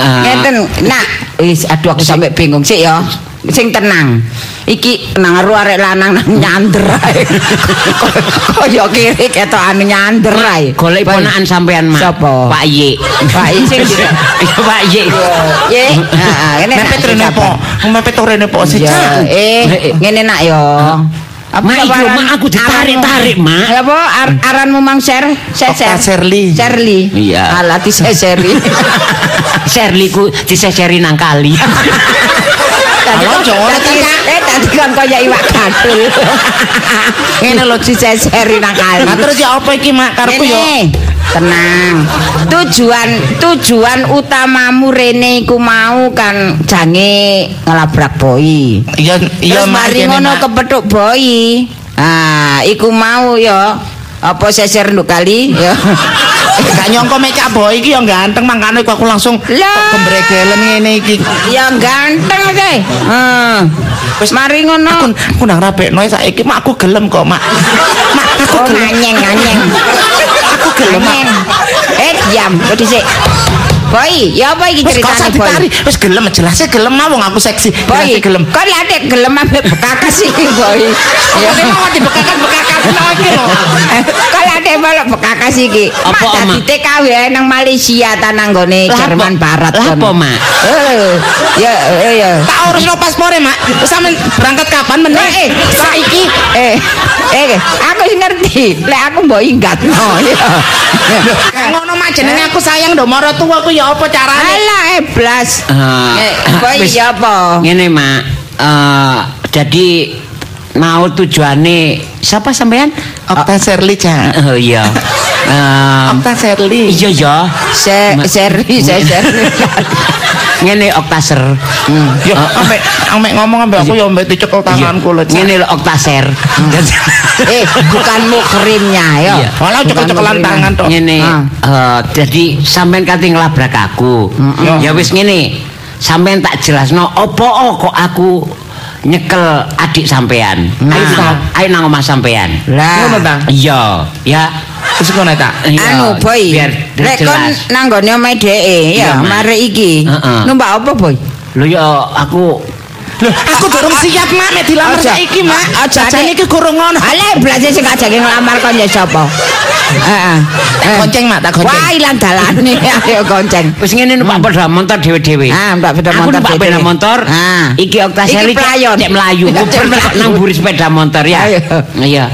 Ngeten, nak, wis aduh aku sampe bingung sik ya. Sing tenang. Iki nang aru arek lanang nang nyander ae. Kaya kiri ketokane nyander ae. Golek ponakan sampean, Mak. Sapa? Pak Ye. Pak I sing di- Iya, Pak Ye. Ye, heeh, ngene nak, Mepet sing rene po. Mepet rene po sih. Ya, eh, ngene nak yo. Apa Mak, iki lho, aran- Mak, aku ditarik-tarik, Mak. Apa ar- aranmu Mang Ser? Seser. Serli. Serli. Iya. Alah diseseri. Shirley ku diseseri nang kali. Tadi Halo, tadi- Eh, tadi kan kaya iwak gadul. Ngene lho diseseri nang kali. Nah terus ya apa iki mak karepku yo. Tenang. Tujuan tujuan utamamu rene iku mau kan jange ngelabrak boy. Iya iya mari ngono kepethuk boy. Ah, iku mau ya. Apa seser nduk kali ya. Gak nyongko up boy iki yang ganteng makane kok aku langsung kembregelen ngene iki. ya ganteng sih. Heeh. Wis mari Aku ngono. aku nang rapekno saiki mak aku gelem kok mak. Mak aku Oh, gelem. nganyeng nganyeng. Aku gelem. Eh, diam. Kok dhisik. Boy, ya apa iki ceritane boy? Wis gelem jelasnya gelem mau aku seksi. Boy, gelem. kok late gelem ambek bekakas iki, boy. Ya mau dibekakan-bekakan iki lho. Kok late malah bekakas iki. Apa, dadi TKW nang Malaysia ta nang gone Jerman? Barat Lah, kono. apa, Mak? Eh, ya eh, ya. Tak urusno paspore mak. Sampe berangkat kapan meneh? Eh, saiki eh eh aku sing ngerti. Lek aku mbok inggatno ya. Ngono mak jenenge aku sayang do mara tuwa ku ya apa carane? Alah eblas. Eh, boy wis. ya apa? Ngene, Mak. Eh, jadi mau tujuane siapa sampean? Okta Serli Cak. Oh iya. Okta Serli. iya ya. Se seri se seri. Ngene Oktaser. Yo, ambek ambek ngomong ambek aku ya ambek dicekel tanganku lho. Ngene lho Oktaser. eh, bukan mukrimnya ya. Walau cekel-cekelan tangan tok. Ngene, Ah. eh, jadi sampean kate nglabrak aku. Ya wis ngene. Sampean tak jelasno opo kok aku nyekel adik sampean. Ayo Nah. ayo nang omah sampean. Lah. Iya, ya. Wis ngono tak. Anu boy, biar lek kon nang gone omahe dheke ya, mare iki. Numpak apa boy? Lho ya aku Lho, aku durung siap mak mek dilamar saiki mak. Aja, Jajane iki kurang ngono. Ale blase sing ajake nglamar kon ya sapa? Heeh. Tak gonceng mak, tak gonceng. Wah, ilang dalane ayo gonceng. wis ngene numpak sepeda motor dhewe-dhewe. Ah, numpak sepeda Aku motor numpak sepeda dhewe-dhewe. motor. Ah. Iki Oktaseri. Cek Nguber melayu. nang buri sepeda motor ya. Iya.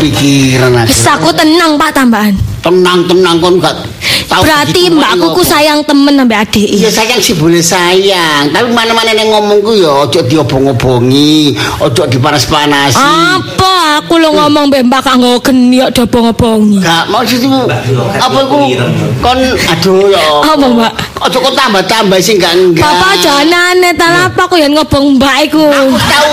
Kepikiran aku. Wis aku tenang Pak tambahan. Tenang-tenang kon gak tahu Berarti begitu mbakku ku ngopo. sayang temen ambek adik. Iya sayang sih boleh sayang, tapi mana-mana yang ngomongku ya ojo diobong-obongi, ojo dipanas-panasi. Apa aku lo ngomong mbek mbak kanggo geni kok dobong-obongi. Gak maksudku apa iku kon aduh ya. Apa mbak? Ojo kon tambah-tambah sih enggak enggak. Bapak jangan aneh, tan apa aku yang ngobong mbak iku. Aku tahu.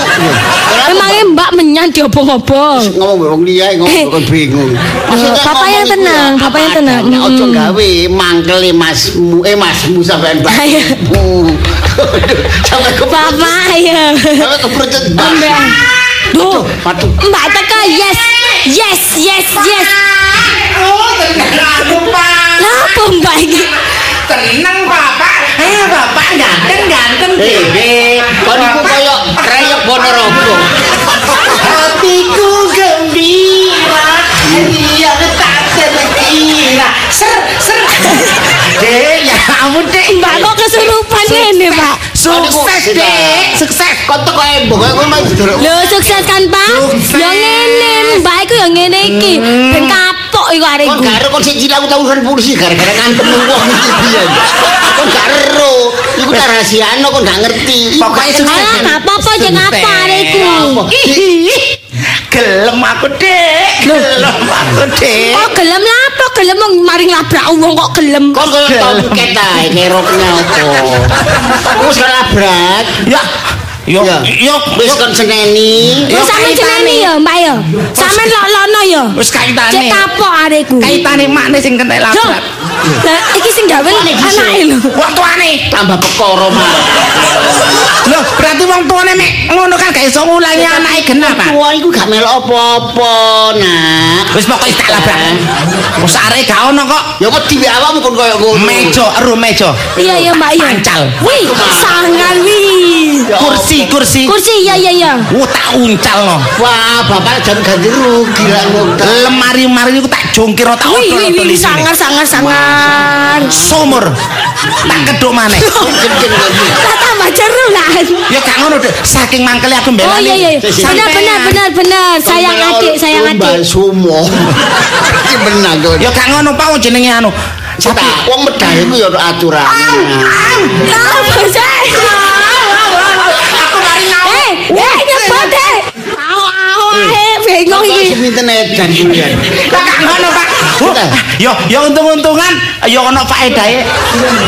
Emangnya mbak menyan diobong-obong. ngomong wong liya ngomong kon bingung. Bapak ngomong yang tenang, ya, Bapak yang tenang. Ojo Mm. Gawe mangkele masmu eh masmu sampean Mbak. Ayo. Uh, Sampai ke Bapak ya. Sampai Mbak. Mbak. Duh, Aduh. mbak teka yes. Yes, yes, yes. Oh, tenang Pak. Kenapa mbak ini? Tenang Bapak. Eh Bapak ganteng-ganteng Eh, dhewe. kon iku koyo kreyek Ponorogo. Dek. Mbak kok kesurupan ini pak? Sukses dek, sukses. Kok teko embok kowe mah durung. Lho sukses kan pak? Yang ngene mbak iku yang ngene iki. Ben kapok iku arek Kon iku. gak kon sik cilik aku tau urusan polisi gara-gara ngantem wong iki piye. Kon gak ero. Iku tak rahasiano kon gak ngerti. Pokoknya sukses. Ah, gak apa-apa jeng apa arek iku. Gelem aku, Dik. Gelem aku, Dik. Oh gelem apa? Gelem wong mari nglabrak wong kok gelem. Kon koyo tau buket ae ngeroknya apa. Wis ora labrak. Ya. Yo, Ya. yo, Wis kon seneni. Wis sampe jenenge ya, Mbak ya. Sampeyan lolono ya. Wis kaitane. Cek kapok areku. Kaitane makne sing Loh, labrak. Lah iki sing gawe anake lho. Wong tuane. tambah pekara mah. Loh, berarti wong tuane mek ngono kan gak iso ngulangi anake genah, Pak. Tua iku gak melok apa-apa, Nak. Wis pokoke tak labrak. Wis arek gak ono kok. Ya wedi wae awakmu kon koyo ngono. Meja, ero meja. Iya iya Mbak ya. Pancal. Wih, sangar wih. Ya Kursi, kursi. Kursi iya iya iya. Wo tak uncalno. Wah, bapak jan ganti rugi lah ngono. Lemari-lemari iku tak jongkir tak odol wih wih tulisane. sangar sangar sangar. Sumur. Tak keduk maneh. Tak tambah jeru lah. Ya gak ngono, Dik. Saking mangkele aku mbelani. Oh iya iya. Benar benar benar benar. Sayang adik, sayang Mbak adik. Sumo. Iki benar kok. Ya gak ngono, Pak, wong jenenge anu. Tapi wong medal iku ya ono aturane. Apa sih? Aku mari Eh, eh eh. Bingung Kok iki. sinten edan kulian. Lah gak ngono, Pak. Yo yo untung-untungan ya ono faedahe.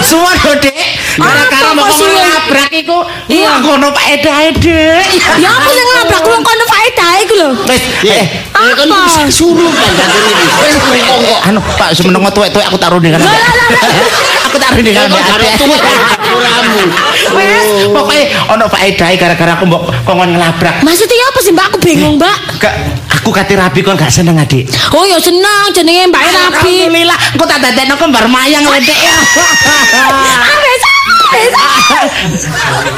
Suwon yo, Dik. Gara-gara Apa mau kok suwon? nabrak iku, Iya. iya ono faedahe, Dik. Ya apa sing nabrak wong kono iku lho. Wis, Eh, eh, eh, kon Apa? suruh kan iki. Wis kok anu Pak semeneng tuwek-tuwek aku lah, lah, Aku taruh di kanan. kok karo uramu. Ono faedahe gara-gara aku mbok kongkon ngelabrak. Maksudnya apa sih Mbak? Aku bingung Mbak. Gak, aku kate rabi kon gak seneng adik. Oh ya senang jenenge Mbak Rabi. Alhamdulillah, aku tak dadekno kembar mayang ledek ya. Ah bisa. Bisa.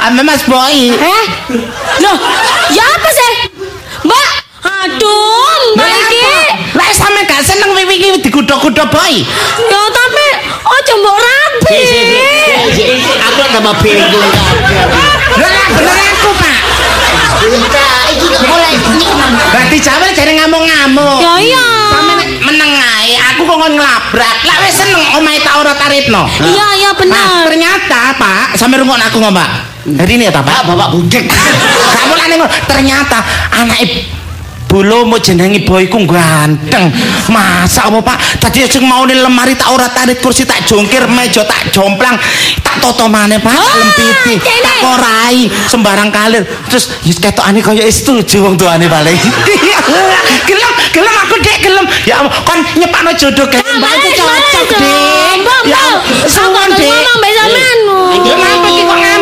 Ame Mas Boy. Eh? Loh, ya apa aduh, Mbak iki. Lah sampe gak seneng wiwi iki digudok-gudok Boy. Ya tapi ojo mbok rabi. Aku tambah bingung kabeh. Lah bener aku, Pak. Enggak, iki kok mulai Berarti jawa jare ngamuk-ngamuk. Ya iya. Sampe nek meneng ae, aku kok ngelabrak. Lah wis seneng omahe tak ora taritno. Iya, iya Nah, benar. ternyata Pak, sampe rungokno aku ngomong, Pak. Hari ini ya, Pak. Pak, bapak budek. Gak mulane ngono. Ternyata anake Bolo mau jenengi boyku ganteng. Masa apa Pak? Tadi sing mau lemari tak ora tarik kursi tak jongkir meja tak jomplang tak toto maneh Pak. Tak lempiti kene. tak korai sembarang kalir. Terus wis ketokane kaya wis setuju wong tuane paling gelem gelem aku dek? Gelem. Ya ampun, kon nyepakno jodoh kayak mbak cocok dek. Ya suwon dek. Ngomong mbek sampean. Ya kok ngamuk Pak Nah,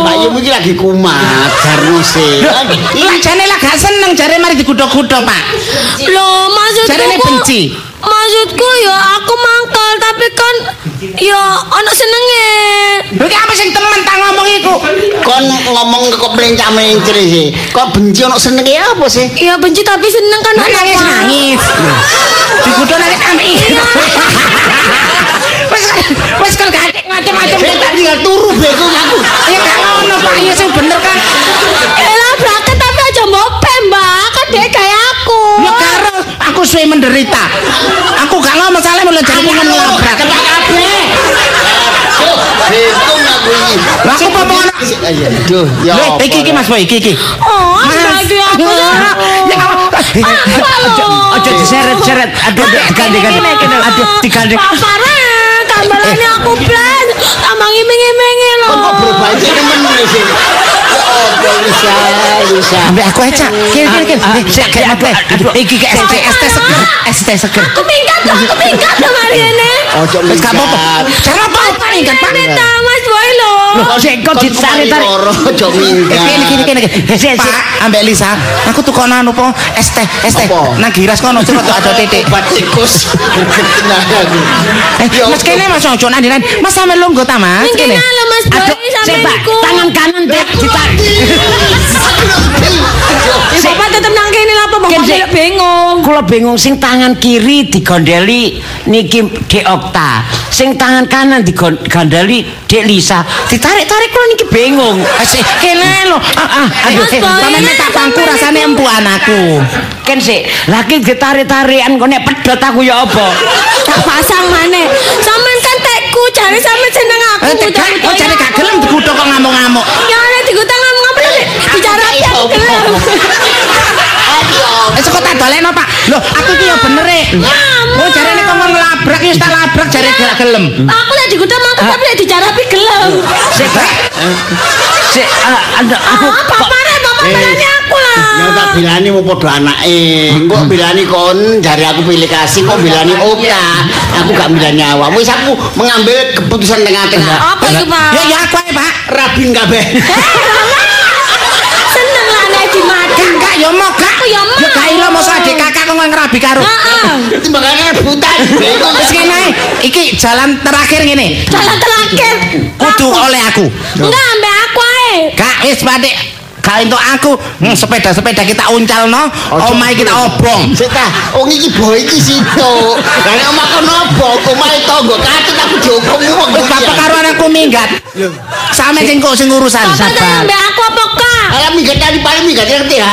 Mbak Yum iki lagi kumat, jarno sih. Lah jane lah gak seneng jare mari digudok-gudok, Pak. Loh, maksudku Jarene benci. Maksudku ya aku mangkal tapi kan ya ana senenge. Iki apa sing temen tak ngomong iku? Kon ngomong kok melencah-melencir sih. Kok benci ono senenge apa sih? Ya benci tapi seneng kan Lah nangis nangis. Digudok nangis nangis. Wes wes kok gak macam-macam Saya tak tinggal turu bego aku. Ya gak ngono, Pak. Iya sing bener kan. Elah braket tapi aja mope mbak Kan dia kayak aku Ya karo aku menderita. Aku gak ngomong masalah mulai jadi pengen ngelabrak. Kebak kabeh. Bingung aku iki. Lah aku apa ngono? Aduh, ya apa? iki iki Mas Boy, iki iki. Oh lagi aku Ya Ojo ojo diseret-seret. Aduh, digandeng-gandeng. Aduh, digandeng. Pak Farah Tambalannya aku plan Tambah ngiming-ngimingin loh Kok kok berubah iki temen sih. Ya apa bisa, bisa. Ambil aku aja. Kiri kiri kiri. Eh, Sik kayak Mas Boy. Aduh, iki ke ST ST seger. ST seger. Aku minggat loh Aku minggat loh hari ini Ojo Wis gak apa-apa. Cara apa Mas minggat, Pak? Sik kok ditarik-tarik. Ojo minggat. Eh, Kini kini kini. Sik, sik. Pak, ambek Lisa. Aku tuh kono anu po ST ST. Apa? Nang giras kono terus ada titik. Obat tikus. Eh, Mas kene Mas ojo nang ndiran. Mas sampe lungguh ta Mas? Kene. Mas Boy Aduh, Pak. iku Tangan kanan dek ditarik. Eh, Bapak tetep nang kene Bapak Bapak sik. bingung Kula bingung sing tangan kiri digondeli niki Dek Okta, sing tangan kanan digondeli Dek Lisa. Ditarik-tarik kula niki bingung. Sik, kene lho. Ah, ah, aduh, sampeyan tak pangku rasane empu anakku. Ken sik, lagi ditarik-tarikan kok nek pedhot aku ya apa? Tak pasang maneh Sampean kan tekku Jare sampean seneng aku Eh, cek, Jare- kok gak gelem digudok kok ngamuk-ngamuk. Ya nek digutang ngomong apa sih? Bicara Ya apa? gelem. Aduh, dolekno Pak. Lho, aku ki ya bener e. Oh, jarene kok mau ngelabrak ya tak labrak jare gak gelem. Aku lek digudah mangkuk tapi lek dicarapi gelem. Sik. Sik, ah, anda aku Ah, papare bapak balani aku lah. Ya tak bilani mau padha anake. Engko bilani kon jare aku pilih kasih kok bilani Oka. Aku gak bilani awak. Wis aku mengambil keputusan tengah-tengah. Apa itu, Pak? Ya ya aku ae, Pak. Rabin kabeh. Seneng lah nek dimati. Kakak ya mau gak? Aku ya mau. Ya gak ilo mosok adik kakak kok ngerabi karo. Heeh. Timbangane rebutan. Wis ngene ae. Iki jalan terakhir ngene. Jalan terakhir. Kudu oleh aku. Enggak ambek aku ae. Kak wis Pak Kali untuk aku hmm, sepeda-sepeda kita uncalno, omahe kita obong. Sik ta, wong iki boy iki situ. Lah nek omah kono obong, omahe tangga katut aku dihukum wong. Wis bapak karo anakku minggat. Sampe sing kok sing urusan. Bapak saya ambek aku apa kak? Alah minggat tadi paling minggat ngerti ya.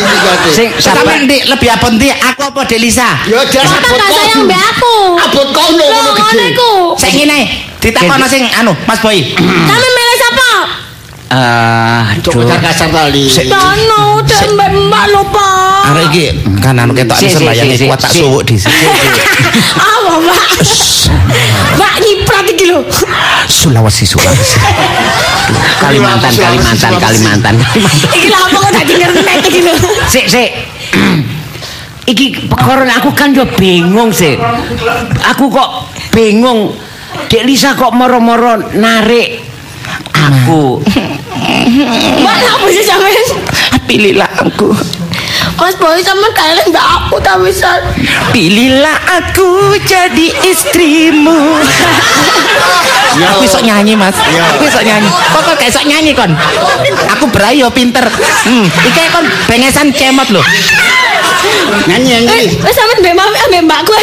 sing Sampe sabar. ndi lebih apa ndi? Aku apa Delisa? Ya jelas abot gak sayang ambek aku. Abot kono Loh, ngono iku. Sing ngene, ditakono sing anu, Mas Boy. Kami? Aduh. kasar kali. Tano, tembak mbak lo pak. Arek iki kan anu ketok Si, sembayang si, si, kuat tak suwuk di sini. Awa mbak. Mbak nyiprat iki lho. Sulawesi Sulawesi. Kalimantan, Kalimantan, Kalimantan. Iki lah apa kok tadi ngerti iki lho. Sik, sik. Iki perkara aku kan yo bingung sih. Aku kok bingung. Dek Lisa kok moro-moro narik aku. Mbak apa sih sampean? Pilihlah aku. Mas Boy sama kalian mbak aku tak bisa. Pilihlah aku jadi istrimu. aku iso nyanyi, Mas. Aku iso nyanyi. Kok kok gak iso nyanyi kon? Aku berayo pinter. Hmm, iki kon bengesan cemot lho. Nyanyi Eh, nyanyi. wes sampean mbak mami ambek mbakku.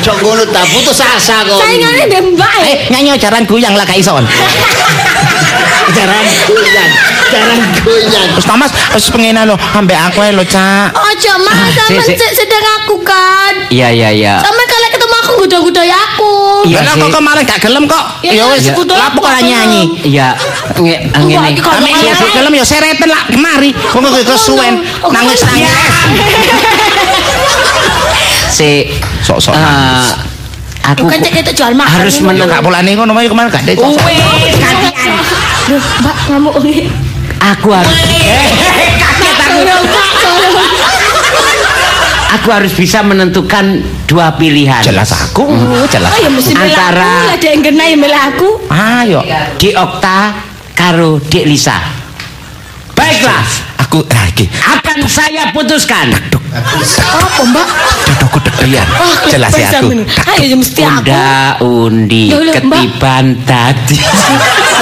Cok ngono ta putus asa kok. Saingane mbak mbak. Eh, nyanyi jaran goyang lah gak iso kon. Jaran goyang. Jaran goyang. Terus Thomas, wis pengen anu ambek aku ae lho, Cak. Ojo mas, sampean si, si. sedang aku kan. Iya, iya, iya. Sampai kalian ketemu aku gudo-gudoy aku. Iya Lah sih. kok kemarin gak gelem kok. Ya, Ya wis, ya. lapo kok nyanyi. Iya, nge, ngene. kok Kami nyanyi. sik gelem ya sereten lah kemari. Wong kok kesuwen Oh, nangis nangis. Si Sok-sok eh, nangis. aku Bukan cek itu jual mahal. harus meneng gak polane ngono mau kemarin gak. Wes, gantian. Loh, Mbak ngamuk. aku harus tolong. Aku harus bisa menentukan dua pilihan. Jelas aku, jelas. Oh ya mesti Antara- ada yang kena yang milih aku. Ayo. Di Okta karo Dik Lisa. Baiklah, Aku ah iki. akan saya putuskan. Apa mbak? Dadaku deg-degan. Oh, Jelas ya aku. Ayo ya mesti aku. Unda undi ketiban tadi.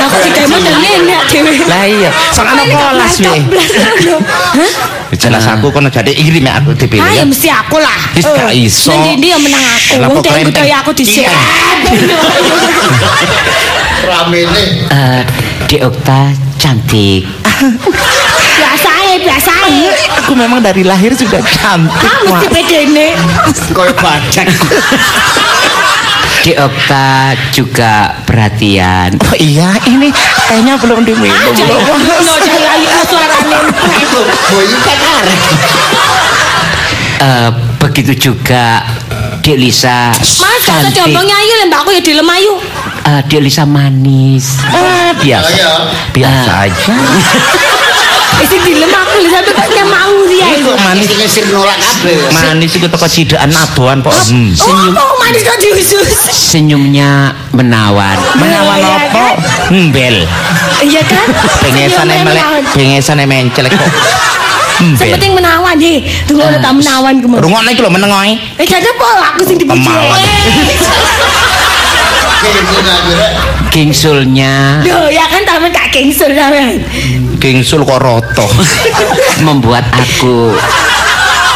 Aku tidak mau dan nenek dewe. Lah iya, sok ana polas we. Jelas aku kono jadi iri mek aku dipilih. Ah, ya. mesti aku lah. Wis gak iso. Nanti dia yang menang aku. Wong Teh? aku di sini. Iya. Ramene. Eh, Dik Okta cantik. Biasa ya, biasa ya. Aku memang dari lahir sudah cantik. Ah, mesti ini. Koyo badak. Dik Okta juga perhatian. Oh iya, ini tehnya belum diminum. Ah, belum. jangan. No, jangan lagi suaranya. Boy kan arek. Eh, begitu juga Dik Lisa Mas, gak usah cantik. diombong ayu lah, mbak aku ya dilem ayu. Eh, Dik Lisa manis. Ah, biasa. Ayo. Biasa Ah. aja. Isi dilem aku, Lisa tuh kayaknya mau dia itu. Kok manis Ngisir nolak kabeh. manis iku teko cidaan adoan kok. Hmm. Oh, oh, manis kok diusus. Senyumnya menawan. Menawan Iya, apa? Mbel. Iya kan? Pengesan Senyumnya melek, menawan. pengesan mencelek kok. Mbel. Sepenting menawan deh. Tunggu ada tak menawan kemana. Rungokne iki lho menengoe. Eh, jadi apa aku sing dipuji. Kemauan. Kene akhirnya. Gingsulnya Loh, ya kan tamen gak gengsul sampean. Gingsul kok roto. membuat aku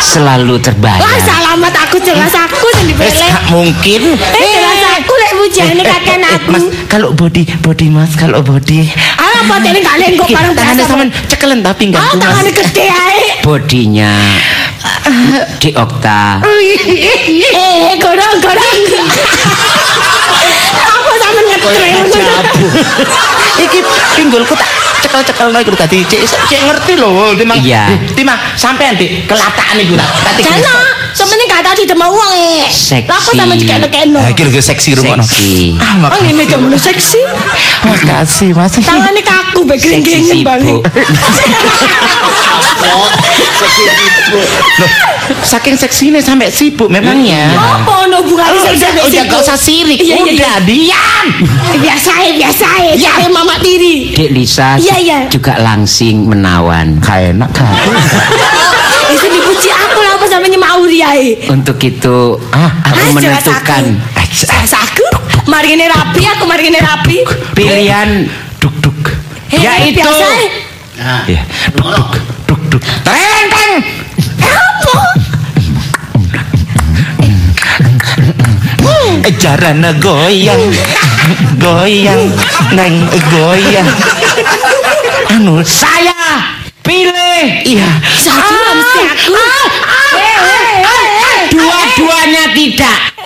selalu Wah, terbayang. selamat aku jelas aku yang dipilih. mungkin. Eh, jelas aku lek pujiane kakek Eh, aku. Mas, kalau body, body Mas, kalau body. Ah, apa ini gak lengkok Iki, barang tangannya sama cekelen tapi enggak Oh, Mas. tangannya gede ae. Bodinya di Okta Eh, gorong, gorong. Iki pinggulku tak cekel-cekel iku dadi cek cek ngerti lho. Eh, Timang sampean Dik kelatakan iku ta. Tadi Jana, sementing gak tau ditema uang eh. Seksi. Lah aku sama dikene-kene. Ha iki lho seksi rumono. Seksi. Ah, Oh ini cuma seksi. makasih Mas. Tangannya kaku be Seksi gering-gering banget. sibuk. Loh, saking seksine sampai sibuk memangnya. Apa no hubungannya Oh, seksi udah, sampai udah sibuk? gak usah sirik. Iya, iya, udah, diam. Biasa ya, biasa ya. Cari mama tiri. Dek Lisa Iya, iya. juga langsing menawan. Gak enak kan. Itu dipuji aku lah apa sama nyemauri ya. Untuk itu Ah, aku Ah, menentukan Jelas aku. Mari ini rapi, aku mari ini rapi. pilihan Duk duk. Eh, Yaitu- biasa ya. Nah, Ya, duk duk duk duk. Terenteng. Eh, Jarana goyang, goyang, neng goyang. Anu, saya pilih iya. Satu. tidak